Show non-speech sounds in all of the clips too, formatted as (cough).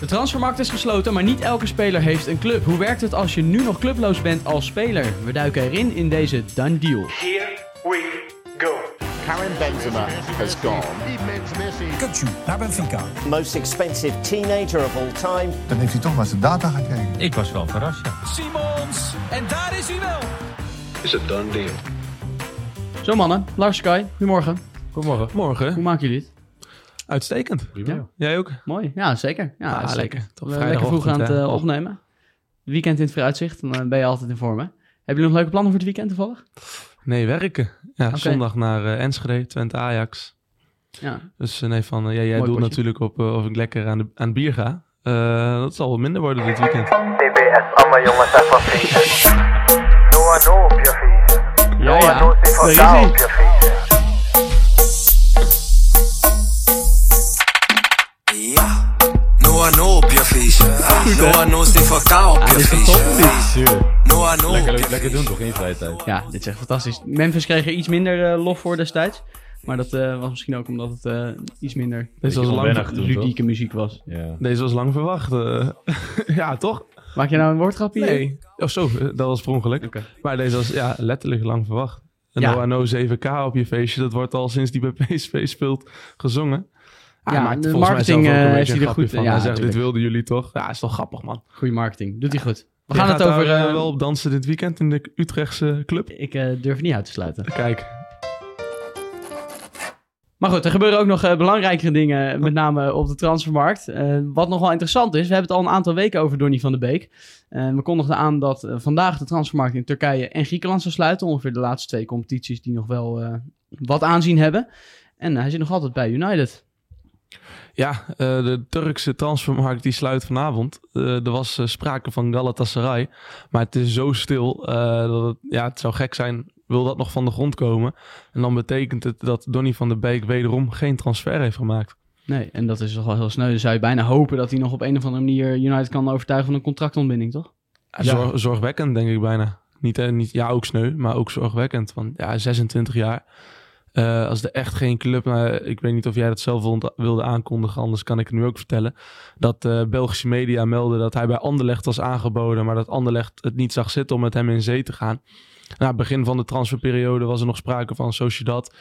De transfermarkt is gesloten, maar niet elke speler heeft een club. Hoe werkt het als je nu nog clubloos bent als speler? We duiken erin in deze Done Deal. Here we go. Karim Benzema has gone. Kukçu naar Benfica. most expensive teenager of all time. Dan heeft hij toch maar zijn data gekregen. Ik was wel verrast, ja. Simons. En daar is hij wel. Is a done deal. Zo mannen, Lars Sky, goedemorgen. Goedemorgen. Morgen. Hoe maken jullie het? Uitstekend. Ja. Jij ook? Mooi, ja zeker. Ja, Ah, zeker. lekker. Toch We lekker vroeg aan het eh, opnemen. Weekend in het vooruitzicht, dan eh, ben je altijd in vorm hè? Hebben jullie nog leuke plannen voor het weekend toevallig? Nee, werken. Ja, zondag naar eh, Enschede, Twente Ajax. Ja, Dus nee, van, ja, jij Mooi doet potje. natuurlijk op of ik lekker aan, de, aan het bier ga. Eh, dat zal wel minder worden dit weekend. TBS, allemaal jongens even. Noah no op je ja, Noah no op je. Feestje. Noah no zit voor kou op Ja, je dit is toch feestje. top, Noah Lekker, lekker doen toch in je vrije tijd? Ja, dit is echt fantastisch. Memphis kreeg er iets minder eh, lof voor destijds. Maar dat eh, was misschien ook omdat het eh, iets minder Deze was, lang, toen, toch? ludieke muziek was. Ja. deze was lang verwacht. (laughs) ja, toch? Maak je nou een woordgrapje? Nee. Oh, zo. Dat was per ongeluk. Oké. Maar deze was ja, letterlijk lang verwacht. Een Ja. ONO 7K op je feestje, dat wordt al sinds die bij PSV speelt gezongen. Hij Ja, maakt de marketing, eh, heeft hij er goed- van. ja, hij zegt, dit wilden jullie toch? Ja, is toch grappig, man. Goeie marketing. Doet hij goed. We Jij gaan het over... daar, eh, eh, wel op dansen dit weekend in de Utrechtse club. Ik eh, durf niet uit te sluiten. Kijk, Maar goed, er gebeuren ook nog eh, belangrijkere dingen, met name op de transfermarkt. Wat nog wel interessant is, we hebben het al een aantal weken over Donny van de Beek. Eh, we kondigden aan dat vandaag de transfermarkt in Turkije en Griekenland zou sluiten. Ongeveer de laatste twee competities die nog wel eh, wat aanzien hebben. En hij zit nog altijd bij United. Ja, eh, de Turkse transfermarkt die sluit vanavond. Eh, er was eh, sprake van Galatasaray, maar het is zo stil eh, dat het, ja, het zou gek zijn, wil dat nog van de grond komen. En dan betekent het dat Donny van der Beek wederom geen transfer heeft gemaakt. Nee, en dat is toch wel heel sneu. Dan zou je bijna hopen dat hij nog op een of andere manier United kan overtuigen van een contractontbinding, toch? Ja, Zorg, zorgwekkend, denk ik bijna. Niet, niet, ja, ook sneu, maar ook zorgwekkend. Want ja, 26 jaar. Eh, als er echt geen club, nou, ik weet niet of jij dat zelf wilde, aankondigen, anders kan ik het nu ook vertellen. Dat eh, Belgische media melden dat hij bij Anderlecht was aangeboden, maar dat Anderlecht het niet zag zitten om met hem in zee te gaan. Na het begin van de transferperiode was er nog sprake van Sociedad.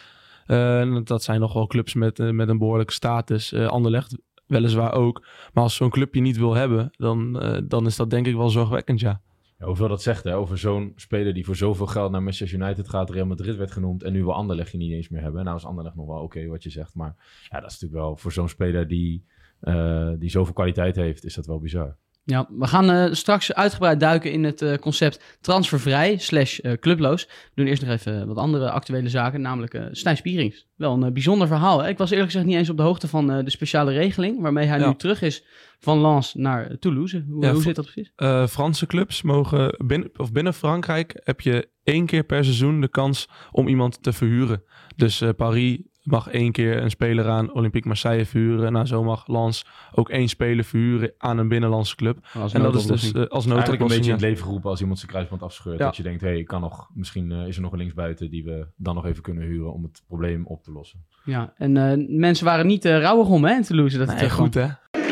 Eh, dat zijn nog wel clubs met, met een behoorlijke status. Anderlecht weliswaar ook. Maar als zo'n club je niet wil hebben, dan, dan is dat denk ik wel zorgwekkend, ja. Ja, hoeveel dat zegt, hè? Over zo'n speler die voor zoveel geld naar Manchester United gaat, Real Madrid werd genoemd en nu wil Anderlecht je niet eens meer hebben. Nou is Anderlecht nog wel oké wat je zegt, maar ja, dat is natuurlijk wel voor zo'n speler die, eh, die zoveel kwaliteit heeft, is dat wel bizar. Ja, we gaan eh, straks uitgebreid duiken in het eh, concept transfervrij slash eh, clubloos. We doen eerst nog even wat andere actuele zaken, namelijk eh Stijn Spierings. Wel een bijzonder verhaal. Hè? Ik was eerlijk gezegd niet eens op de hoogte van de speciale regeling, waarmee hij Ja. nu terug is van Lens naar Toulouse. Hoe, Ja, hoe zit dat precies? Franse clubs mogen binnen, of binnen Frankrijk heb je één keer per seizoen de kans om iemand te verhuren. Dus Paris mag één keer een speler aan Olympique Marseille verhuren. Nou, zo mag Lens ook één speler verhuren aan een binnenlandse club. Als en dat is dus noodoplossing. eh, als Eigenlijk een noodoplossing. beetje in het leven geroepen als iemand zijn kruisband afscheurt. Ja. Dat je denkt, hé, hey, ik kan nog, misschien eh, is er nog een linksbuiten die we dan nog even kunnen huren om het probleem op te lossen. Ja, en eh, mensen waren niet uh, rouwig om hè, in Toulouse. Dat het Nee, terugkwam. goed hè.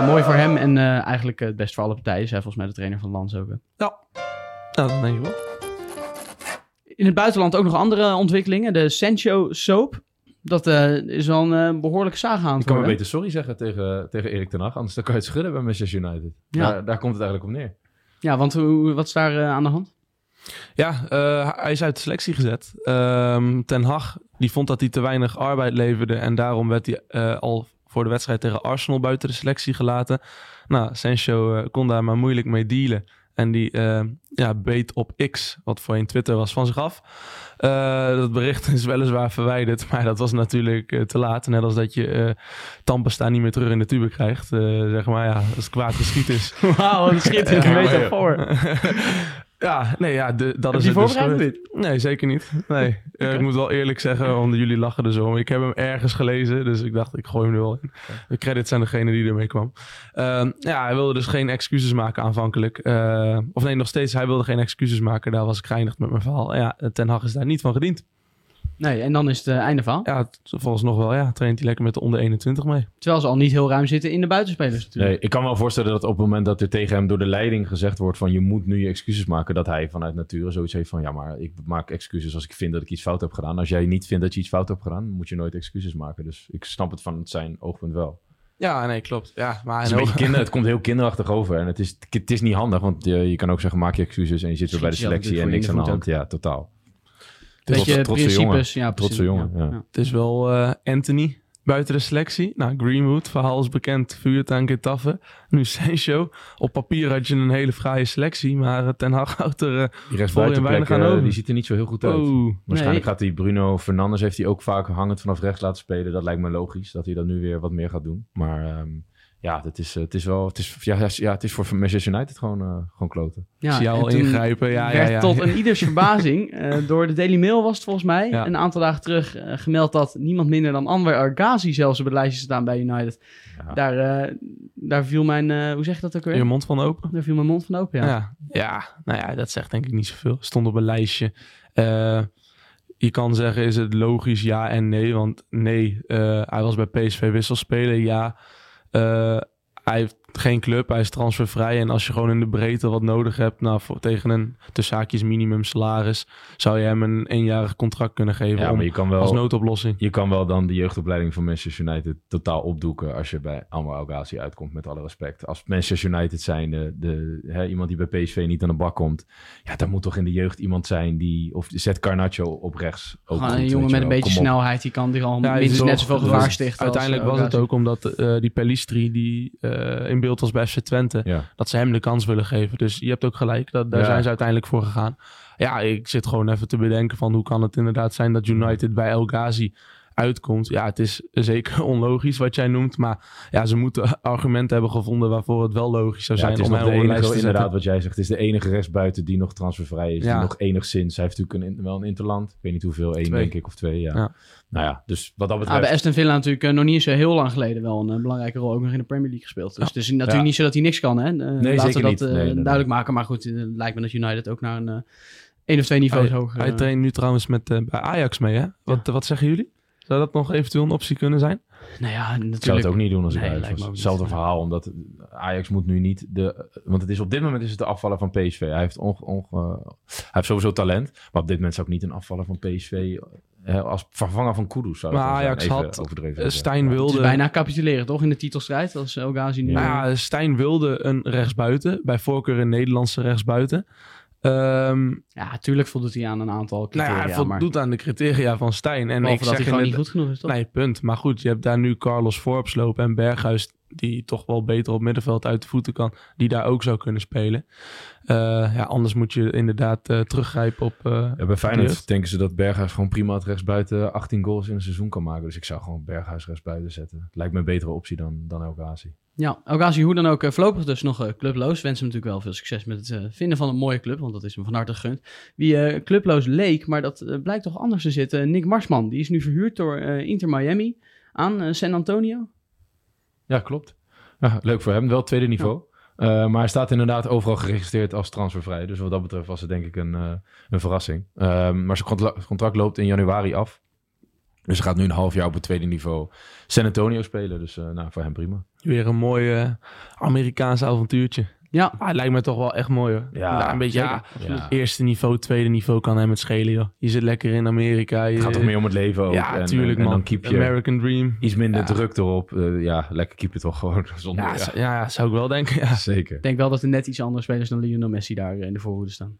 Ja, mooi voor hem en eh, eigenlijk eh, het best voor alle partijen. Zij volgens mij de trainer van Lens ook. hè. Ja, nou, dat denk ik wel. In het buitenland ook nog andere ontwikkelingen. De Sancho Soap. Dat eh, is wel een eh, behoorlijke saga aan Ik het kan maar beter sorry zeggen tegen, tegen Erik ten Hag, anders dan kan je het schudden bij Manchester United. Ja. Daar, daar komt het eigenlijk op neer. Ja, want hoe, wat is daar eh, aan de hand? Ja, eh, hij is uit de selectie gezet. Ehm, Ten Hag die vond dat hij te weinig arbeid leverde. En daarom werd hij eh, al voor de wedstrijd tegen Arsenal buiten de selectie gelaten. Nou, Sancho eh, kon daar maar moeilijk mee dealen. En die eh, ja, beet op X, wat voorheen Twitter was, van zich af. Eh, dat bericht is weliswaar verwijderd, maar dat was natuurlijk te laat. Net als dat je Tampesta niet meer terug in de tube krijgt. Zeg maar, ja, als het kwaad geschiet is. (laughs) Wauw, een schitterende metafoor. (laughs) Ja, nee, ja, de, dat Heb is het dus gebeurd. Nee, zeker niet. Nee, (laughs) Eh, ik moet wel eerlijk zeggen, want jullie lachen er zo om. Ik heb hem ergens gelezen, dus ik dacht, ik gooi hem er wel in. De credits aan degene die ermee kwam. Ehm, ja, hij wilde dus geen excuses maken aanvankelijk. Eh, of nee, nog steeds, hij wilde geen excuses maken. Daar was ik geëindigd met mijn verhaal. Ja, Ten Hag is daar niet van gediend. Nee, en dan is het eh, einde van. Ja, het- volgens nog wel, ja, traint hij lekker met de onder 21 mee. Terwijl ze al niet heel ruim zitten in de buitenspelers natuurlijk. Nee, ik kan me wel voorstellen dat op het moment dat er tegen hem door de leiding gezegd wordt van je moet nu je excuses maken, dat hij vanuit nature zoiets heeft van ja, maar ik maak excuses als ik vind dat ik iets fout heb gedaan. Als jij niet vindt dat je iets fout hebt gedaan, moet je nooit excuses maken. Dus ik snap het van zijn oogpunt wel. Ja, nee, klopt. Ja, maar Het, is een beetje (laughs) kinder, het komt heel kinderachtig over en het is, het is niet handig, want je, je kan ook zeggen maak je excuses en je zit weer bij de selectie en niks aan de hand. Ja, totaal. Trotse- trotse principes. jongen. Ja, precies. Trotse jongen, ja. Het is wel eh, Anthony buiten de selectie. Nou, Greenwood, verhaal is bekend, vuurt aan Getafe. Nu (laughs) Sancho. Op papier had je een hele fraaie selectie, maar eh, Ten Hag houdt er uh, Die weinig aan over. die ziet er niet zo heel goed uit. Oh, Waarschijnlijk gaat die Bruno Fernandes heeft hij ook vaak hangend vanaf rechts laten spelen. Dat lijkt me logisch dat hij dat nu weer wat meer gaat doen. Maar ehm, ja, het is, eh, het is wel. Het is, ja, ja, ja, het is voor Manchester United gewoon, eh, gewoon kloten. Ja, zie je al ingrijpen. Ja, ja, werd ja. tot een (laughs) ieders verbazing eh, door de Daily Mail was het volgens mij Ja. een aantal dagen terug gemeld dat niemand minder dan Anwar Argazi zelfs op het lijstje staan bij United. Ja. Daar, eh, daar viel mijn, eh, hoe zeg je dat ook weer? Je mond van open. Daar viel mijn mond van open, ja. Ja. Ja. nou ja, dat zegt denk ik niet zoveel. Stond op een lijstje. Eh, je kan zeggen, is het logisch ja en nee? Want nee, eh, hij was bij PSV wisselspeler. Ja, Eh, hij heeft geen club, hij is transfervrij. En als je gewoon in de breedte wat nodig hebt, nou, voor, tegen een tussen haakjes minimum salaris, zou je hem een eenjarig contract kunnen geven Ja, om, maar je kan als wel. noodoplossing. Je kan wel dan de jeugdopleiding van Manchester United totaal opdoeken als je bij Anwar El Ghazi uitkomt, met alle respect. Als Manchester United zijn, de, de, hè, iemand die bij PSV niet aan de bak komt, ja, daar moet toch in de jeugd iemand zijn die, of zet Garnacho op rechts. Ook een jongen met een beetje snelheid, die kan die al Ja, minstens het is net zoveel wel- gevaar was- stichten. Uiteindelijk als, was eh, het ook omdat eh, die Pellistri, die eh, in beeld was bij FC Twente, Ja. dat ze hem de kans willen geven. Dus je hebt ook gelijk, dat, daar Ja. zijn ze uiteindelijk voor gegaan. Ja, ik zit gewoon even te bedenken van hoe kan het inderdaad zijn dat United bij El Ghazi uitkomt. Ja, het is zeker (laughs) onlogisch wat jij noemt, maar ja, ze moeten argumenten hebben gevonden waarvoor het wel logisch zou Ja, zijn het is om nog de enige, zetten. inderdaad, wat jij zegt. Het is de enige rechtsbuiten die nog transfervrij is. Ja. Die nog enigszins. Hij heeft natuurlijk een, wel een interland. Ik weet niet hoeveel, één denk ik, of twee. Ja. Ja. Nou ja, dus wat dat Ah, betreft. bij Aston Villa natuurlijk eh, nog niet zo heel lang geleden wel een eh, belangrijke rol ook nog in de Premier League gespeeld. Dus Ja. het is natuurlijk Ja. niet zo dat hij niks kan. Hè? Eh, laten we dat niet. eh, Nee, nee, nee. duidelijk maken. Maar goed, eh, het lijkt me dat United ook naar een eh één of twee niveaus Hij, hoger... hij eh, traint nu trouwens met, eh, bij Ajax mee, hè? Wat, wat zeggen jullie? Zou dat nog eventueel een optie kunnen zijn? nou ja, natuurlijk. Ik zou het ook niet doen als ik Nee, Ajax was. Hetzelfde verhaal, omdat Ajax moet nu niet de... Want het is op dit moment is het de afvaller van PSV. Hij heeft, onge- onge- hij heeft sowieso talent. Maar op dit moment zou ik niet een afvaller van PSV... als vervanger van Kudus zou Maar. Ajax Even had, overdreven eh. Stijn Ja. Het wilde... is bijna capituleren, toch? In de titelstrijd, als El Ghazi nu... Nou ja, Stijn wilde een rechtsbuiten. Bij voorkeur een Nederlandse rechtsbuiten. Ehm ja, tuurlijk voldoet hij aan een aantal nou criteria. ja, hij maar voldoet aan de criteria van Stijn. En ik dat zeg hij gewoon niet goed genoeg is, toch? Nee, punt. Maar goed, je hebt daar nu Carlos Forbes lopen en Berghuis, die toch wel beter op middenveld uit de voeten kan, die daar ook zou kunnen spelen. Eh, ja, anders moet je inderdaad eh, teruggrijpen op. eh, Ja, bij. Feyenoord denken ze dat Berghuis gewoon prima het rechtsbuiten 18 goals in een seizoen kan maken. Dus ik zou gewoon Berghuis rechtsbuiten zetten. Lijkt me een betere optie dan, dan El Ghazi. Ja, Ghazi hoe dan ook eh, voorlopig dus nog eh, clubloos. Wens hem natuurlijk wel veel succes met het eh, vinden van een mooie club, want dat is hem van harte gegund. Wie clubloos leek, maar dat blijkt toch anders te zitten. Nick Marsman, die is nu verhuurd door Inter Miami aan San Antonio. Ja, klopt. Ja, leuk voor hem. Wel tweede niveau. Maar hij staat inderdaad overal geregistreerd als transfervrij. Dus wat dat betreft was het denk ik een, een verrassing. Ehm, maar zijn contra- contract loopt in januari af. Dus hij gaat nu een half jaar op het tweede niveau San Antonio spelen. Dus eh, nou, voor hem prima. Weer een mooi eh, Amerikaans avontuurtje. Ja, Ah, het lijkt me toch wel echt mooi hoor. Ja, Nou, een beetje ja, Ja. eerste niveau, tweede niveau kan hem het schelen joh. Je zit lekker in Amerika. Je, Het gaat toch meer om het leven ook. Ja, en, tuurlijk en, en man. dan keep je American Dream. iets minder Ja. druk erop. Eh, ja, lekker keep je toch gewoon (laughs) zonder... Ja, Ja, zou ik wel denken. Ja. zeker. ik denk wel dat er net iets andere spelers dan Lionel Messi daar in de voorhoede staan.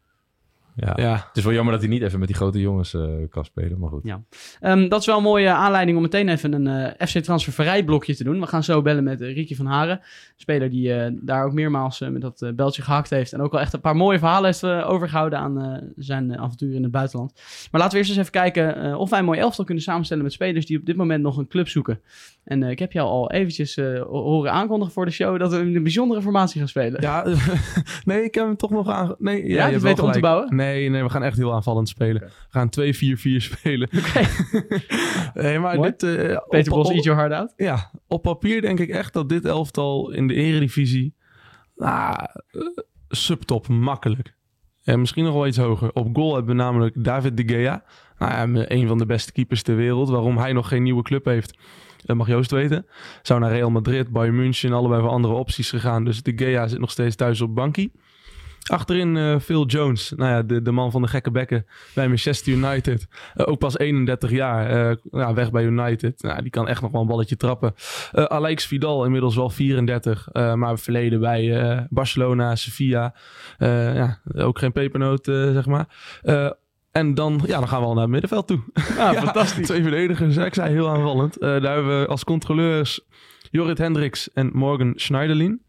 Ja. Ja, Het is wel jammer dat hij niet even met die grote jongens eh, kan spelen, maar goed. Ja. Ehm, dat is wel een mooie aanleiding om meteen even een eh, FC Transfervrij blokje te doen. We gaan zo bellen met uh, Ricky van Haren. Een speler die eh, daar ook meermaals met dat eh, beltje gehakt heeft. En ook wel echt een paar mooie verhalen heeft eh, overgehouden aan eh, zijn avontuur in het buitenland. Maar laten we eerst eens even kijken eh, of wij een mooi elftal kunnen samenstellen met spelers die op dit moment nog een club zoeken. En eh, ik heb jou al eventjes eh, horen aankondigen voor de show dat we een bijzondere formatie gaan spelen. ja (laughs) nee, ik heb hem toch nog aan. Nee, je ja, weet hebt wel om te bouwen? Nee, nee, we gaan echt heel aanvallend spelen. We gaan 2-4-4 spelen. Oké, (laughs) nee, maar dit. eh, Peter Bos, eat your heart out. Ja, op papier denk ik echt dat dit elftal in de eredivisie... Nou, eh, subtop, makkelijk. En misschien nog wel iets hoger. Op goal hebben we namelijk David de Gea. Nou ja, een van de beste keepers ter wereld. Waarom hij nog geen nieuwe club heeft, dat mag Joost weten. Zou naar Real Madrid, Bayern München, allebei voor andere opties gegaan. Dus de Gea zit nog steeds thuis op bankie. Achterin eh, Phil Jones, nou ja, de, de man van de gekke bekken bij Manchester United. Eh, ook pas 31 jaar, eh, ja, weg bij United. Nou, die kan echt nog wel een balletje trappen. Alex Vidal, inmiddels wel 34, eh, maar verleden bij Barcelona, Sevilla. Ja, ook geen pepernoot, zeg maar. En dan, ja, dan gaan we al naar het middenveld toe. Ja, (laughs) (laughs) Ja, fantastisch. Twee verdedigers, ik zei heel aanvallend. Daar hebben we als controleurs Jorrit Hendricks en Morgan Schneiderlin.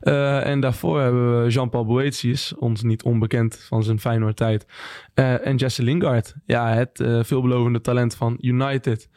Eh, en daarvoor hebben we Jean-Paul Boetius, ons niet onbekend van zijn Feyenoord tijd. Eh, en Jesse Lingard, ja, het eh, veelbelovende talent van United.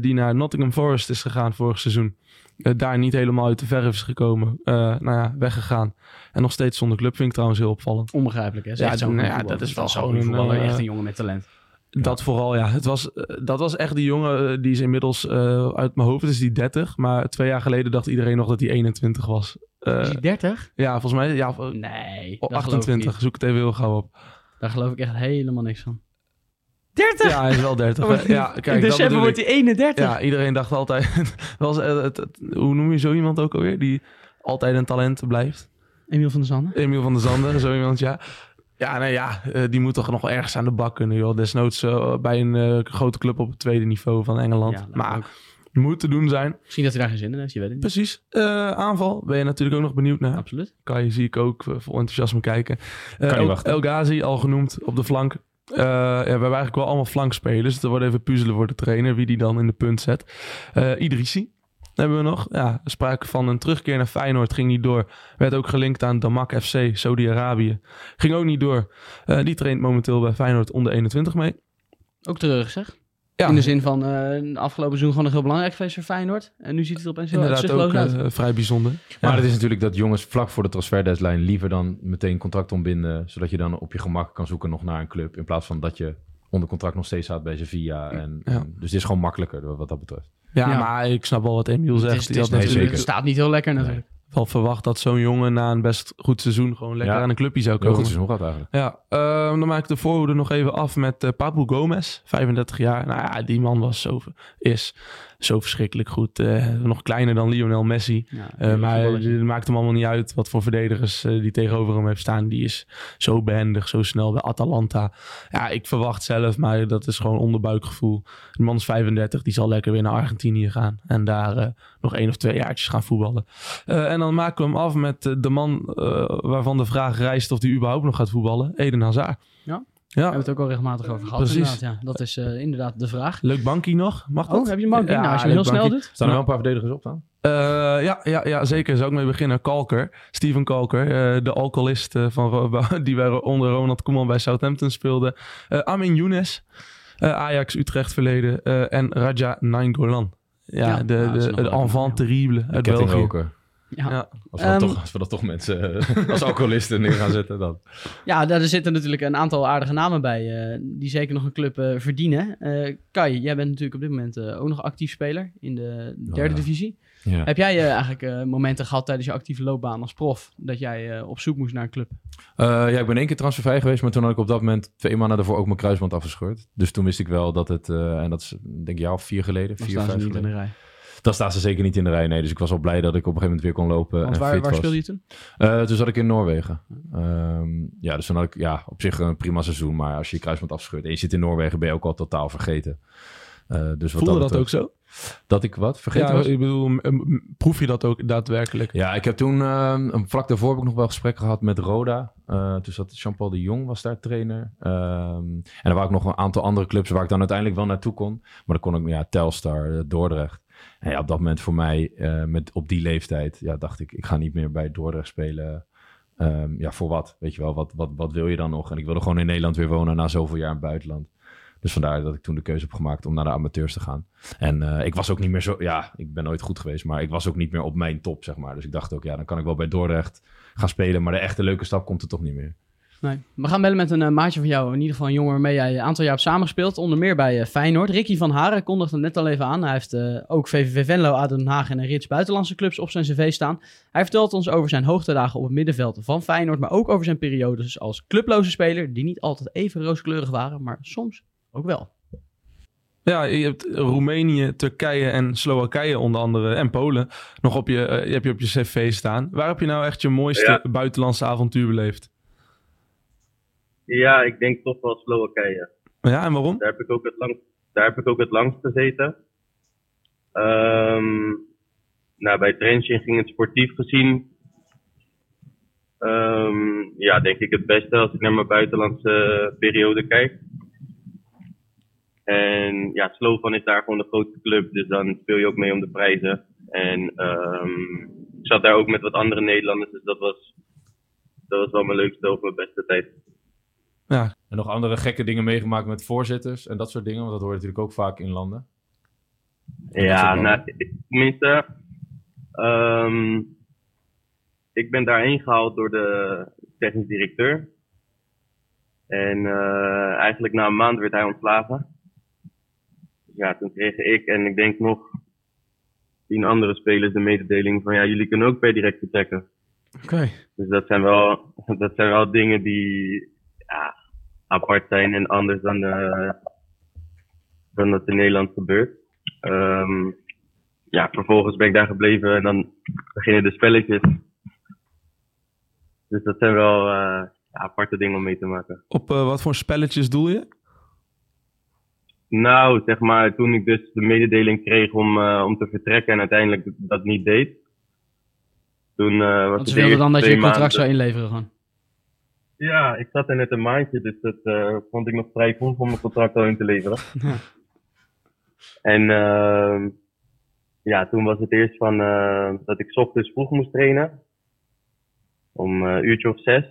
die naar Nottingham Forest is gegaan vorig seizoen. Daar niet helemaal uit de verf is gekomen. Nou ja, weggegaan. En nog steeds zonder club vind ik trouwens heel opvallend. Onbegrijpelijk, hè? Ja, nou ja, voetballer. dat is wel zo'n voetballer, echt een jongen met talent. Dat vooral, ja. Het was, dat was echt die jongen, die is inmiddels uit mijn hoofd, is die 30. Maar twee jaar geleden dacht iedereen nog dat hij 21 was. Eh, Is hij 30? ja, volgens mij, ja, Nee, oh, dat geloof ik 28. niet. Zoek het even heel gauw op. Daar geloof ik echt helemaal niks van. 30? Ja, hij is wel 30. (laughs) hè. Ja, kijk, In december wordt hij 31. Ja, iedereen dacht altijd, (laughs) was, eh, het, het- hoe noem je zo iemand ook alweer? Die altijd een talent blijft. Emiel van der Zanden. Emiel van der Zanden, (laughs) zo iemand, ja. Ja, nee, ja, eh, die moet toch nog wel ergens aan de bak kunnen, joh. Desnoods eh, bij een eh, grote club op het tweede niveau van Engeland. Ja, maar ook. Moet te doen zijn. Misschien dat hij daar geen zin in heeft, je weet het niet. Precies. Eh, aanval ben je natuurlijk ook nog benieuwd naar. Absoluut. Kan je, zie ik ook eh, vol enthousiasme kijken. Eh, niet El, wachten. El Ghazi, al genoemd, op de flank. Eh, ja, we hebben eigenlijk wel allemaal flankspelers. Het wordt even puzzelen voor de trainer, wie die dan in de punt zet. Eh Idrissi hebben we nog. Ja, sprake van een terugkeer naar Feyenoord, ging niet door. Werd ook gelinkt aan Damak FC, Saudi-Arabië. Ging ook niet door. Eh, die traint momenteel bij Feyenoord onder 21 mee. Ook terug, zeg. Ja, In de zin van eh afgelopen seizoen gewoon een heel belangrijk geweest voor Feyenoord. En nu ziet het er opeens heel inderdaad ook uit. eh, vrij bijzonder. Maar Ja. het is natuurlijk dat jongens vlak voor de transferdeadline liever dan meteen contract ontbinden, zodat je dan op je gemak kan zoeken nog naar een club, in plaats van dat je onder contract nog steeds staat bij Sevilla. En, Ja. en- dus het is gewoon makkelijker wat dat betreft. Ja, Ja. maar ik snap wel wat Emiel Het, zegt. is, het, Die is had nee, natuurlijk- zeker. het staat niet heel lekker natuurlijk. Wel verwacht dat zo'n jongen na een best goed seizoen gewoon lekker Ja. aan een clubje zou Heel komen. goed seizoen gehad eigenlijk. Ja, ehm, dan maak ik de voorhoede nog even af met eh Pablo Gomez, 35 jaar. Nou ja, die man was zo, is zo verschrikkelijk goed. Eh, nog kleiner dan Lionel Messi. Ja, Eh, maar het maakt hem allemaal niet uit wat voor verdedigers eh, die tegenover hem heeft staan. Die is zo behendig, zo snel bij Atalanta. Ja, ik verwacht zelf, maar dat is gewoon onderbuikgevoel. De man is 35, die zal lekker weer naar Argentinië gaan. En daar nog één of twee jaartjes gaan voetballen. En dan maken we hem af met de man waarvan de vraag rijst of hij überhaupt nog gaat voetballen. Eden Hazard. Ja. Daar hebben we het ook al regelmatig over gehad. Precies. Inderdaad, ja. Dat is eh, inderdaad de vraag. leuk bankie nog. Mag dat? Oh, heb je een bank? Ja, nou, als je heel snel bankie. doet. Staan er wel een paar verdedigers op dan? Eh, ja, ja, ja, zeker. Zou ik mee beginnen. Kalker. Steven Kalker. eh, de alcoholist van, (laughs) die bij, onder Ronald Koeman bij Southampton speelde. Eh, Amin Younes. eh, Ajax Utrecht verleden. eh, en Raja Nainggolan. Ja, Ja, de, de, de wel leuk, enfant terrible uit België. Ja. Ja. Als we, dan Ehm, toch, als we dat toch mensen eh, als alcoholisten neer gaan zetten, dan. Ja, daar zitten natuurlijk een aantal aardige namen bij eh, die zeker nog een club eh, verdienen. Eh Kai, jij bent natuurlijk op dit moment eh, ook nog actief speler in de derde ja. divisie. Ja. Heb jij eigenlijk eh, momenten gehad tijdens je actieve loopbaan als prof dat jij eh, op zoek moest naar een club? Eh, ja, ik ben één keer transfervrij geweest, maar toen had ik op dat moment twee maanden daarvoor ook mijn kruisband afgescheurd. Dus toen wist ik wel dat het, eh, en dat is denk ik jaar of vier geleden, Dan vier, staan ze vijf in geleden. de rij. Dan staan ze zeker niet in de rij, nee. Dus ik was al blij dat ik op een gegeven moment weer kon lopen Want en waar, fit waar was. speelde je toen? Eh, toen zat ik in Noorwegen. Ehm, ja, dus toen had ik ja, op zich een prima seizoen. Maar als je je kruisband afscheurt en je zit in Noorwegen, ben je ook al totaal vergeten. Eh, dus wat Voelde dat betreft- ook zo? Dat ik wat? Vergeten Ja, ik bedoel, proef je dat ook daadwerkelijk? Ja, ik heb toen, een vlak daarvoor heb ik nog wel gesprekken gehad met Roda. Eh toen zat Jean-Paul de Jong, was daar trainer. Ehm, en er waren ook nog een aantal andere clubs waar ik dan uiteindelijk wel naartoe kon. Maar dan kon ik, ja, Telstar, Dordrecht. Ja, op dat moment voor mij, eh, met, op die leeftijd, ja, dacht ik, ik ga niet meer bij Dordrecht spelen. Ehm, ja, voor wat? Weet je wel, wat, wat, wat wil je dan nog? En ik wilde gewoon in Nederland weer wonen na zoveel jaar in het buitenland. Dus vandaar dat ik toen de keuze heb gemaakt om naar de amateurs te gaan. En eh, ik was ook niet meer zo... Ja, ik ben nooit goed geweest, maar ik was ook niet meer op mijn top, zeg maar. Dus ik dacht ook, ja, dan kan ik wel bij Dordrecht gaan spelen. Maar de echte leuke stap komt er toch niet meer. Nee. We gaan bellen met een eh, maatje van jou. In ieder geval een jongen waarmee jij een aantal jaar hebt samengespeeld. Onder meer bij eh, Feyenoord. Ricky van Haren kondigde het net al even aan. Hij heeft eh, ook VVV Venlo, ADO Den Haag en een rits buitenlandse clubs op zijn cv staan. Hij vertelt ons over zijn hoogtedagen op het middenveld van Feyenoord. Maar ook over zijn periodes als clubloze speler. Die niet altijd even rooskleurig waren, maar soms ook wel. Ja, je hebt Roemenië, Turkije en Slowakije onder andere. En Polen nog op je, heb je op je cv staan. Waar heb je nou echt je mooiste buitenlandse avontuur beleefd? Ja, ik denk toch wel Slowakije. Ja, en waarom? Daar heb ik ook het, lang, daar heb ik ook het langst gezeten. Ehm nou, bij Trentin ging het sportief gezien. ehm, ja, denk ik het beste als ik naar mijn buitenlandse periode kijk. En ja, Slovan is daar gewoon de grootste club, dus dan speel je ook mee om de prijzen. En ehm, ik zat daar ook met wat andere Nederlanders, dus dat was, dat was wel mijn leukste of mijn beste tijd. Ja, En nog andere gekke dingen meegemaakt met voorzitters en dat soort dingen. Want dat hoor je natuurlijk ook vaak in landen. Ja, nou, tenminste, ehm, ik ben daarheen gehaald door de technisch directeur. En eh, eigenlijk na een maand werd hij ontslagen. Ja, toen kreeg ik en ik denk nog tien andere spelers de mededeling van ja, jullie kunnen ook per direct vertrekken. oké. Dus dat zijn wel, (laughs) dat zijn wel dingen die ja, apart zijn en anders dan, eh, dan dat in Nederland gebeurt. Ehm, ja, vervolgens ben ik daar gebleven en dan beginnen de spelletjes. Dus dat zijn wel eh, ja, aparte dingen om mee te maken. Op eh, wat voor spelletjes doel je? Nou, zeg maar, toen ik dus de mededeling kreeg om, eh, om te vertrekken en uiteindelijk dat niet deed. Toen eh was Want het ze de wilden dan dat je je contract maanden- zou inleveren gewoon. Ja, ik zat er net een maandje, dus dat eh, vond ik nog vrij vroeg om mijn contract al in te leveren. Ja. (laughs) En ehm, ja, toen was het eerst van eh, dat ik ochtends vroeg moest trainen. Om eh, een uurtje of zes.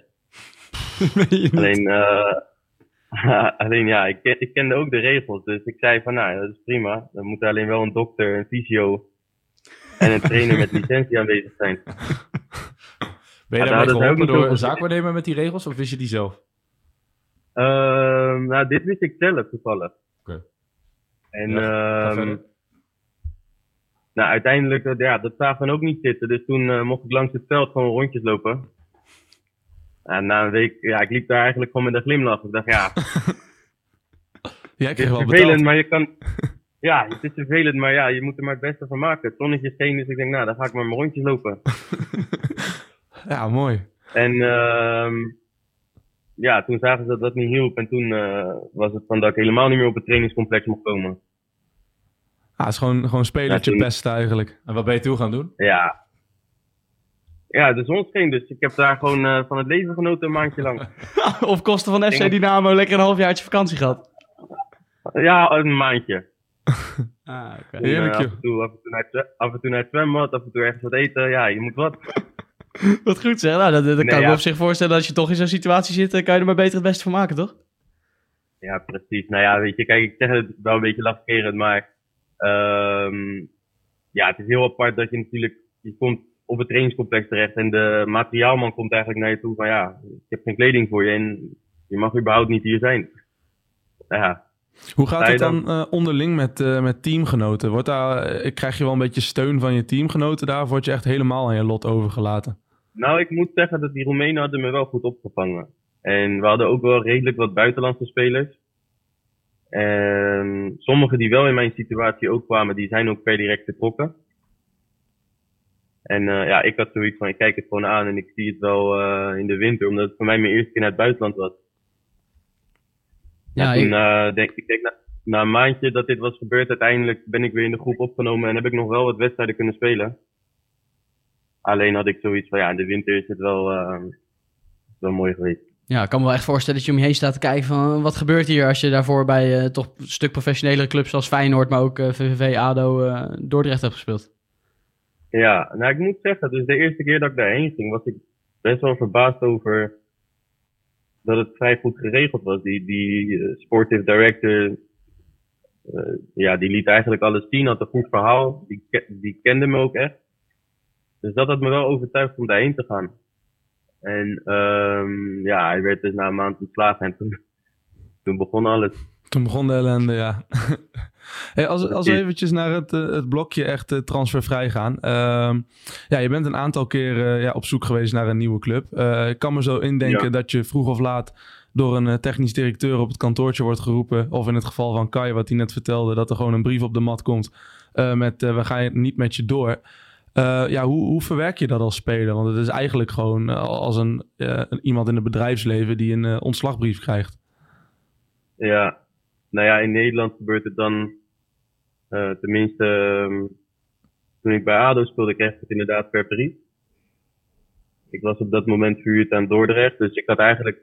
(laughs) Alleen, eh, (laughs) alleen ja, ik, ik kende ook de regels. Dus ik zei van, nou, dat is prima. Dan moet er alleen wel een dokter, een fysio en een trainer met licentie aanwezig zijn. Ben je Ja, daarbij daar hadden zij ook geholpen niet door een zaakwaarnemer met die regels? Of wist je die zelf? Ehm, nou, dit wist ik zelf toevallig. Oké. En Ja, ehm, nou, uiteindelijk, eh, ja, dat zagen we ook niet zitten. Dus toen eh, mocht ik langs het veld gewoon rondjes lopen. En na een week, ja, ik liep daar eigenlijk gewoon met een glimlach. Ik dacht, ja, (laughs) Jij het kreeg is wel vervelend, betaald. maar je kan... (laughs) Ja, het is vervelend, maar ja, je moet er maar het beste van maken. Het zonnetje scheen, dus ik denk, nou, dan ga ik maar mijn rondjes lopen. (laughs) Ja, mooi. En ehm ja, toen zagen ze dat dat niet hielp. En toen eh, was het van dat ik helemaal niet meer op het trainingscomplex mocht komen. Ja, het is gewoon, gewoon spelertje Ja, pesten eigenlijk. En wat ben je toen gaan doen? Ja. Ja, de zon scheen, dus ik heb daar gewoon eh, van het leven genoten een maandje lang. (laughs) Op kosten van FC Dynamo lekker een halfjaartje vakantie gehad. Ja, een maandje. Ah, oké. Heerlijk, af, joh. en toe, af, en toe naar het, zwe- af en toe naar het zwembad, af en toe ergens wat eten. Ja, je moet wat. (laughs) Wat goed zeg. Nou, dat, dat kan ik me op zich voorstellen. Als je toch in zo'n situatie zit, dan kan je er maar beter het beste van maken, toch? Ja, precies. Nou ja, weet je, kijk, ik zeg het wel een beetje lachgerend, maar ehm ja, het is heel apart dat je natuurlijk, je komt op het trainingscomplex terecht en de materiaalman komt eigenlijk naar je toe van ja, ik heb geen kleding voor je en je mag überhaupt niet hier zijn. Ja, Hoe gaat het je dan eh, onderling met, eh, met teamgenoten? Wordt daar, eh, krijg je wel een beetje steun van je teamgenoten daar? Of word je echt helemaal aan je lot overgelaten? Nou, ik moet zeggen dat die Roemenen hadden me wel goed opgevangen. En we hadden ook wel redelijk wat buitenlandse spelers. En sommigen die wel in mijn situatie ook kwamen, die zijn ook per direct vertrokken. En eh, ja, ik had zoiets van, ik kijk het gewoon aan en ik zie het wel eh, in de winter, omdat het voor mij mijn eerste keer naar het buitenland was. Ja, toen ik, eh, denk ik, denk, na, na een maandje dat dit was gebeurd, uiteindelijk ben ik weer in de groep opgenomen en heb ik nog wel wat wedstrijden kunnen spelen. Alleen had ik zoiets van, ja, in de winter is het wel, eh, wel mooi geweest. Ja, ik kan me wel echt voorstellen dat je om je heen staat te kijken van wat gebeurt hier als je daarvoor bij eh, toch een stuk professionelere clubs zoals Feyenoord, maar ook eh, VVV, ADO, eh, Dordrecht hebt gespeeld. Ja, nou ik moet zeggen, dus de eerste keer dat ik daarheen ging, was ik best wel verbaasd over dat het vrij goed geregeld was. Die, die eh, sportive director, eh, ja, die liet eigenlijk alles zien, had een goed verhaal, die, die kende me ook echt. Dus dat had me wel overtuigd om daarheen te gaan. En ehm ja, hij werd dus na een maand ontslagen en toen, (laughs) toen begon alles. Toen begon de ellende, ja. (laughs) hey, als, als we eventjes naar het, eh, het blokje echt eh, transfervrij gaan. Ehm, ja, je bent een aantal keer ja, op zoek geweest naar een nieuwe club. Eh, ik kan me zo indenken Ja. dat je vroeg of laat door een technisch directeur op het kantoortje wordt geroepen. Of in het geval van Kai, wat hij net vertelde, dat er gewoon een brief op de mat komt met we gaan niet met je door. Eh, ja, hoe, hoe verwerk je dat als speler? Want het is eigenlijk gewoon eh, als een, eh, een- iemand in het bedrijfsleven die een ontslagbrief krijgt. Ja, nou ja, in Nederland gebeurt het dan, tenminste, ehm, toen ik bij ADO speelde, kreeg ik het inderdaad per brief. Ik was op dat moment verhuurd aan Dordrecht, dus ik had eigenlijk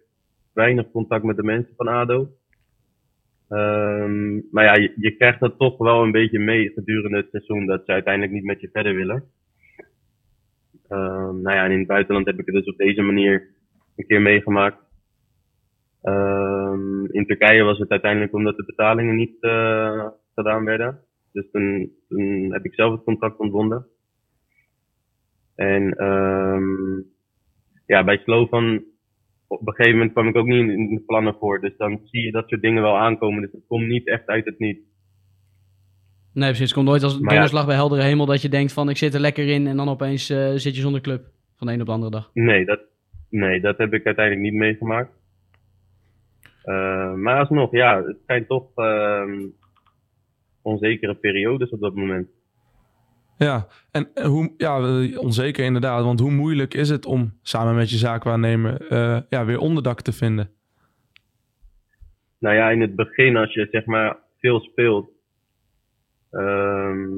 weinig contact met de mensen van ADO. Ehm, maar ja, je, je krijgt dat toch wel een beetje mee gedurende het seizoen, dat ze uiteindelijk niet met je verder willen. Ehm, nou ja, en in het buitenland heb ik het dus op deze manier een keer meegemaakt. Ehm, in Turkije was het uiteindelijk omdat de betalingen niet eh, gedaan werden. Dus toen, heb ik zelf het contract ontbonden. En ehm, ja, bij Slovan op een gegeven moment kwam ik ook niet in de plannen voor. Dus dan zie je dat soort dingen wel aankomen. Dus het komt niet echt uit het niet. Nee, precies. Het komt nooit als ja. donderslag bij heldere hemel dat je denkt van ik zit er lekker in en dan opeens eh, zit je zonder club. Van de een op de andere dag. Nee, dat, nee, dat heb ik uiteindelijk niet meegemaakt. Eh, maar alsnog, ja, het zijn toch ehm, onzekere periodes op dat moment. Ja, en eh, hoe, ja, onzeker inderdaad. Want hoe moeilijk is het om samen met je zaakwaarnemer eh, ja, weer onderdak te vinden? Nou ja, in het begin, als je zeg maar veel speelt, ehm,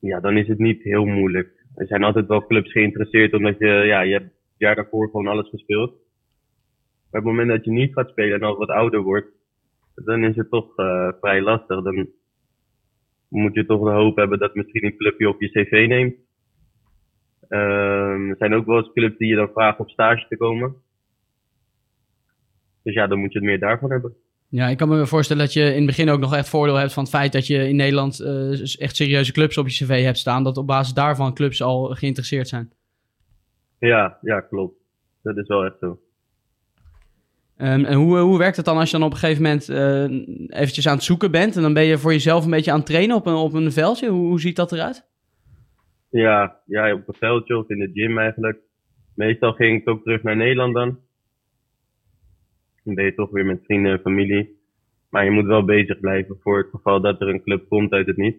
ja, dan is het niet heel moeilijk. Er zijn altijd wel clubs geïnteresseerd, omdat je, ja, je hebt het jaar daarvoor gewoon alles gespeeld. Maar op het moment dat je niet gaat spelen en al wat ouder wordt, dan is het toch eh, vrij lastig. Dan moet je toch de hoop hebben dat misschien een club je op je cv neemt. Ehm, er zijn ook wel eens clubs die je dan vragen op stage te komen. Dus ja, dan moet je het meer daarvan hebben. Ja, ik kan me voorstellen dat je in het begin ook nog echt voordeel hebt van het feit dat je in Nederland eh, echt serieuze clubs op je cv hebt staan. Dat op basis daarvan clubs al geïnteresseerd zijn. Ja, ja, klopt. Dat is wel echt zo. Ehm, en hoe, hoe werkt het dan als je dan op een gegeven moment eh, eventjes aan het zoeken bent en dan ben je voor jezelf een beetje aan het trainen op een, op een veldje? Hoe, hoe ziet dat eruit? Ja, ja, op een veldje of in de gym eigenlijk. Meestal ging ik ook terug naar Nederland dan. Dan ben je toch weer met vrienden en familie. Maar je moet wel bezig blijven voor het geval dat er een club komt uit het niet.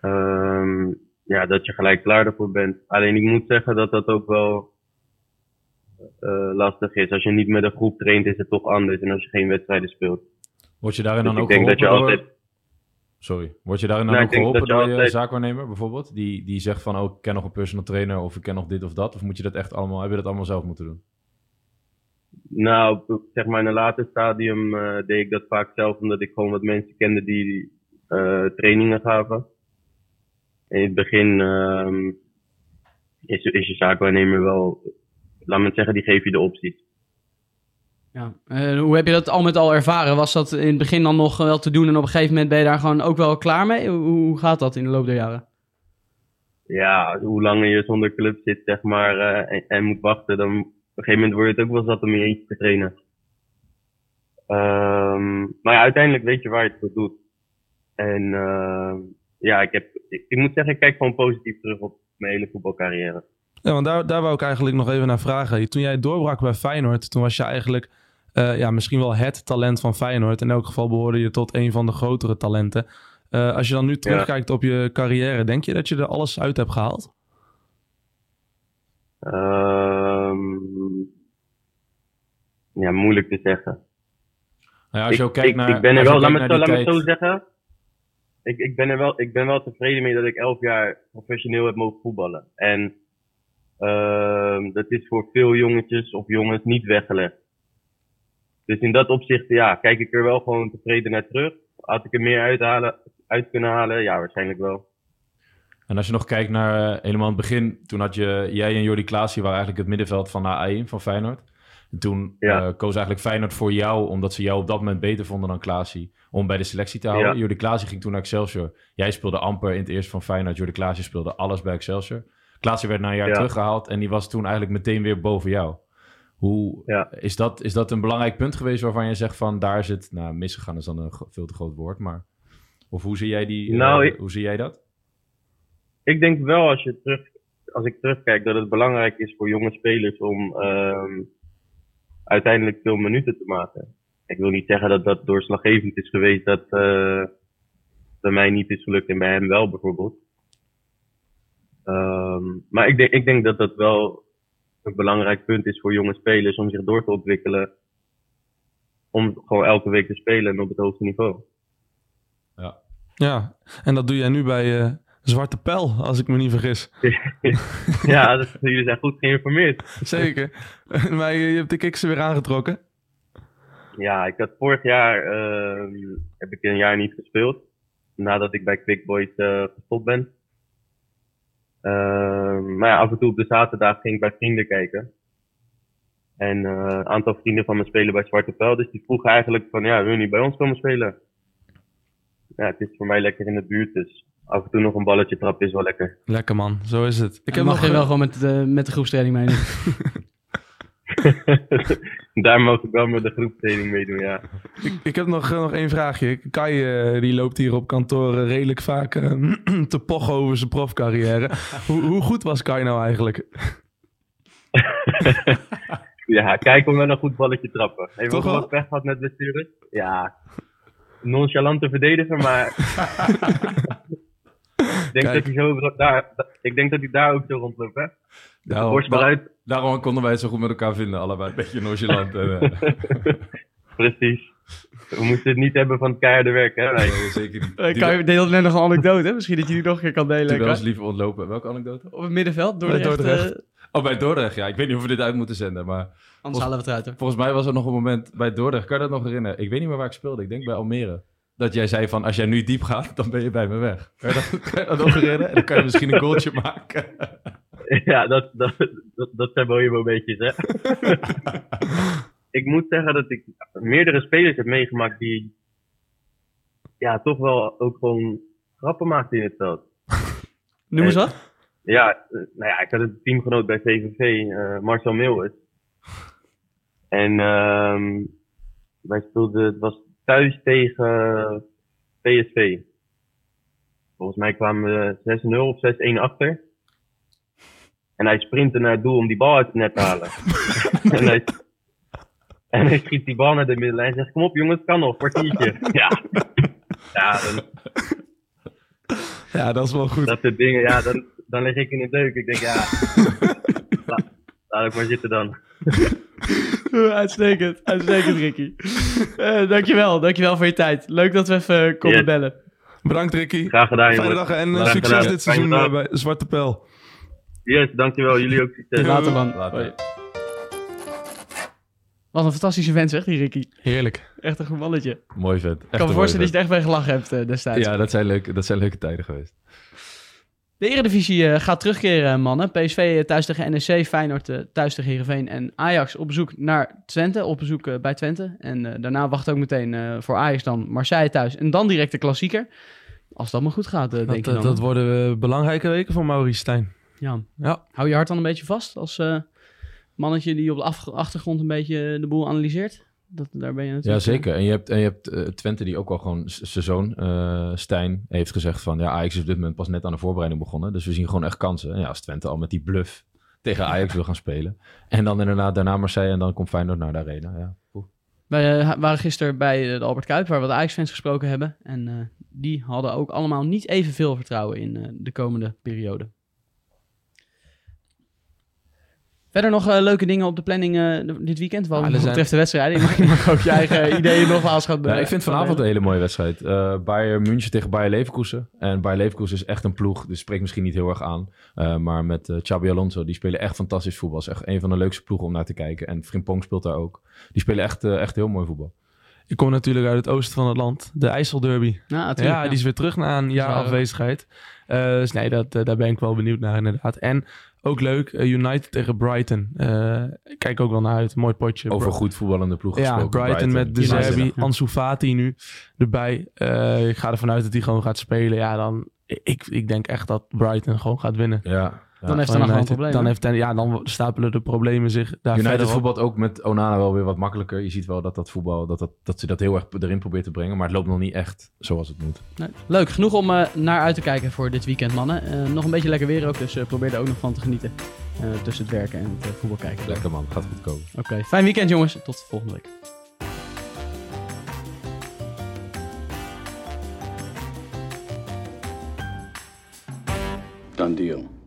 Ehm, ja, dat je gelijk klaar ervoor bent. Alleen ik moet zeggen dat dat ook wel eh, lastig is. Als je niet met een groep traint is het toch anders. En als je geen wedstrijden speelt. Word je daarin Dus dan ik ook denk dat geholpen je door... altijd- Sorry. Word je daarin dan Nou, ook geholpen je door je altijd- zaakwaarnemer bijvoorbeeld? Die, die zegt van, oh, ik ken nog een personal trainer of ik ken nog dit of dat. Of moet je dat echt allemaal, heb je dat allemaal zelf moeten doen? Nou, zeg maar in een later stadium eh, deed ik dat vaak zelf, omdat ik gewoon wat mensen kende die eh, trainingen gaven. In het begin ehm, is, is je zaakwaarnemer wel, laat me het zeggen, die geeft je de opties. Ja. Eh, hoe heb je dat al met al ervaren? Was dat in het begin dan nog wel te doen en op een gegeven moment ben je daar gewoon ook wel klaar mee? Hoe, gaat dat in de loop der jaren? Ja, hoe langer je zonder club zit, zeg maar, en, en moet wachten, dan een gegeven moment word je het ook wel zat om je eentje te trainen. Ehm, maar ja, uiteindelijk weet je waar je het voor doet. En ehm, ja, ik, heb, ik, ik moet zeggen, ik kijk gewoon positief terug op mijn hele voetbalcarrière. Ja, want daar, daar wou ik eigenlijk nog even naar vragen. Toen jij doorbrak bij Feyenoord, toen was je eigenlijk eh, ja, misschien wel het talent van Feyenoord. In elk geval behoorde je tot een van de grotere talenten. Eh, als je dan nu terugkijkt op je carrière, denk je dat je er alles uit hebt gehaald? Ehm, ja, moeilijk te zeggen. Nou ja, als je ik, ook kijkt ik, naar... ik ben er wel, laat me, zo, laat me zeggen. Ik, ik, ben er wel, ik ben wel tevreden mee dat ik elf jaar professioneel heb mogen voetballen. En ehm, dat is voor veel jongetjes of jongens niet weggelegd. Dus in dat opzicht, ja, kijk ik er wel gewoon tevreden naar terug. Had ik er meer uithalen, uit kunnen halen? Ja, waarschijnlijk wel. En als je nog kijkt naar eh, helemaal het begin, toen had je, jij en Jordi Klaasie waren eigenlijk het middenveld van A1 van Feyenoord. En toen Ja. eh, koos eigenlijk Feyenoord voor jou, omdat ze jou op dat moment beter vonden dan Klaasie, om bij de selectie te houden. Ja. Jordi Klaasie ging toen naar Excelsior. Jij speelde amper in het eerst van Feyenoord. Jordi Klaasie speelde alles bij Excelsior. Klaasie werd na een jaar Ja. teruggehaald en die was toen eigenlijk meteen weer boven jou. Hoe, is, dat, is dat een belangrijk punt geweest waarvan je zegt van daar zit, nou misgegaan is dan een veel te groot woord, maar of hoe zie jij, die, eh, Nou, ik- hoe zie jij dat? Ik denk wel als, je terug, als ik terugkijk dat het belangrijk is voor jonge spelers om ehm, uiteindelijk veel minuten te maken. Ik wil niet zeggen dat dat doorslaggevend is geweest dat eh, bij mij niet is gelukt en bij hem wel bijvoorbeeld. Ehm, maar ik denk, ik denk dat dat wel een belangrijk punt is voor jonge spelers om zich door te ontwikkelen. Om gewoon elke week te spelen en op het hoogste niveau. Ja, en dat doe jij nu bij eh, Zwarte Pijl, als ik me niet vergis. (laughs) ja, dat, jullie zijn goed geïnformeerd. Zeker. (laughs) maar je, je hebt de kiksen weer aangetrokken. Ja, ik had vorig jaar ehm, heb ik een jaar niet gespeeld. Nadat ik bij Quick Boys eh, gestopt ben. Ehm, maar ja, af en toe op de zaterdag ging ik bij vrienden kijken. En eh, een aantal vrienden van me spelen bij Zwarte Pijl. Dus die vroegen eigenlijk van, ja, wil je niet bij ons komen spelen? Ja, het is voor mij lekker in de buurt. Dus af en toe nog een balletje trappen is wel lekker. Lekker man, zo is het. Ik heb mag nog, je eh, wel gewoon met de, met de groepstraining meedoen. (laughs) Daar mag ik wel met de groepstraining meedoen, ja. Ik, ik heb nog, eh, nog één vraagje. Kai eh, die loopt hier op kantoor redelijk vaak (clears throat) te pochen over zijn profcarrière. (laughs) hoe, hoe goed was Kai nou eigenlijk? (laughs) Ja, kijk om wel een goed balletje trappen. Heeft ook wel? wat pech gehad met blessures? Ja. Nonchalante verdediger, maar... ik, denk Kijk. dat hij zo, daar, ik denk dat hij daar ook zo rondloopt, hè? Daarom, borst da- eruit. daarom konden wij het zo goed met elkaar vinden. Allebei een beetje nonchalant. En, (laughs) Precies. We moesten het niet hebben van het keiharde werk, hè? Nee. nee, zeker niet. Kan je deelde net nog een anekdote, hè? Misschien dat je die nog een keer kan delen. die wel eens liever ontlopen. Welke anekdote? Op het middenveld, door de Dordrecht. Oh, bij Dordrecht. Ja, ik weet niet of we dit uit moeten zenden, maar Anders halen we het eruit. hè. volgens mij was er nog een moment bij Dordrecht. Kan je dat nog herinneren? Ik weet niet meer waar ik speelde. Ik denk bij Almere. Dat jij zei van, als jij nu diep gaat, dan ben je bij me weg. Kan je dat, (laughs) kan je dat? En dan kan je misschien een goaltje (laughs) maken. Ja, dat, dat, dat, dat zijn mooie momentjes, hè? (laughs) ik moet zeggen dat ik meerdere spelers heb meegemaakt die... Ja, toch wel ook gewoon grappen maakten in het veld. Noem eens wat. Ja, nou ja, ik had een teamgenoot bij VVV, eh, Marcel Meeuwis. En ehm wij speelden, het was thuis tegen PSV. Volgens mij kwamen we 6-0 of 6-1 achter. En hij sprintte naar het doel om die bal uit het net te halen. (laughs) en, hij, en hij schiet die bal naar de middenlijn en zegt, kom op jongens, kan nog, kwartiertje. (laughs) ja, ja dan, Ja, dat is wel goed. dat soort dingen, ja, dan, dan lig ik in de deuk. Ik denk, ja, (laughs) laat, laat ik maar zitten dan. Eh, (laughs) Uitstekend, uitstekend Ricky. Eh, dankjewel, dankjewel voor je tijd. Leuk dat we even konden Yes. bellen. Bedankt Ricky. Graag gedaan, Fijne jongens. dag en eh, succes gedaan. dit seizoen eh, bij Zwarte Pijl. Yes, dankjewel. Jullie ook succes. Later man. Later. Hoi. Wat een fantastische vent zegt die Ricky. Heerlijk. Echt een goed mannetje. Ik Mooi vet. Echt kan me voorstellen dat je er echt bij gelachen hebt eh, destijds. Ja, dat zijn, leuke, dat zijn leuke tijden geweest. De Eredivisie eh, gaat terugkeren, mannen. PSV eh, thuis tegen NEC, Feyenoord eh, thuis tegen Heerenveen en Ajax op bezoek naar Twente, op bezoek eh, bij Twente. En eh, daarna wacht ook meteen eh, voor Ajax dan Marseille thuis en dan direct de klassieker. Als dat maar goed gaat, eh, denk Dat, ik eh, dan. dat worden eh, belangrijke weken voor Maurice Stijn. Ja. Ja. Hou je hart dan een beetje vast als eh, mannetje die op de achtergrond een beetje de boel analyseert? Dat, daar ben je Ja, zeker. En je hebt, en je hebt eh, Twente die ook wel gewoon s- zijn zoon, eh, Stijn, heeft gezegd van... Ja, Ajax is op dit moment pas net aan de voorbereiding begonnen. Dus we zien gewoon echt kansen. En ja, als Twente al met die bluff tegen Ajax wil gaan spelen. En dan inderdaad daarna Marseille en dan komt Feyenoord naar de arena. Ja, Oeh. Wij eh, waren gisteren bij de Albert Kuip, waar we de Ajax-fans gesproken hebben. En die hadden ook allemaal niet evenveel vertrouwen in de komende periode. Verder nog eh, leuke dingen op de planning eh, dit weekend? Wat er wat zijn- betreft de wedstrijden. Je (laughs) mag, je mag ook je eigen (laughs) ideeën nogmaals gaan Ja, ik vind vanavond een hele mooie wedstrijd. Eh Bayern München tegen Bayer Leverkusen. En Bayer Leverkusen is echt een ploeg, dus spreekt misschien niet heel erg aan. Eh, maar met Xabi Alonso, die spelen echt fantastisch voetbal. is echt een van de leukste ploegen om naar te kijken. En Frimpong speelt daar ook. Die spelen echt, echt heel mooi voetbal. Ik kom natuurlijk uit het oosten van het land. De IJsselderby. Ja, natuurlijk, ja, ja. die is weer terug na een jaar afwezigheid. Eh, dus nee, dat, daar ben ik wel benieuwd naar inderdaad. En ook leuk, eh, United tegen Brighton. Eh, ik kijk ook wel naar uit. Mooi potje. Over Bro- goed voetballende ploeg Ja, gesproken. Brighton, met De. Zerbi, Ja. Ansu Fati nu erbij. Eh, ik ga ervan uit dat hij gewoon gaat spelen. Ja, dan... Ik, ik denk echt dat Brighton gewoon gaat winnen. Ja. Dan heeft er nog probleem. Dan, heeft, hij- ja, dan stapelen de problemen zich daar United verder voetbalt ook met Onana wel weer wat makkelijker. Je ziet wel dat dat voetbal, dat, dat, dat ze dat heel erg erin probeert te brengen. Maar het loopt nog niet echt zoals het moet. Nee. Leuk, genoeg om eh, naar uit te kijken voor dit weekend, mannen. Eh, nog een beetje lekker weer ook, dus eh, probeer er ook nog van te genieten. eh, tussen het werken en het voetbal kijken. Lekker man, gaat goed komen. Oké, fijn weekend jongens. Tot volgende week. Done deal.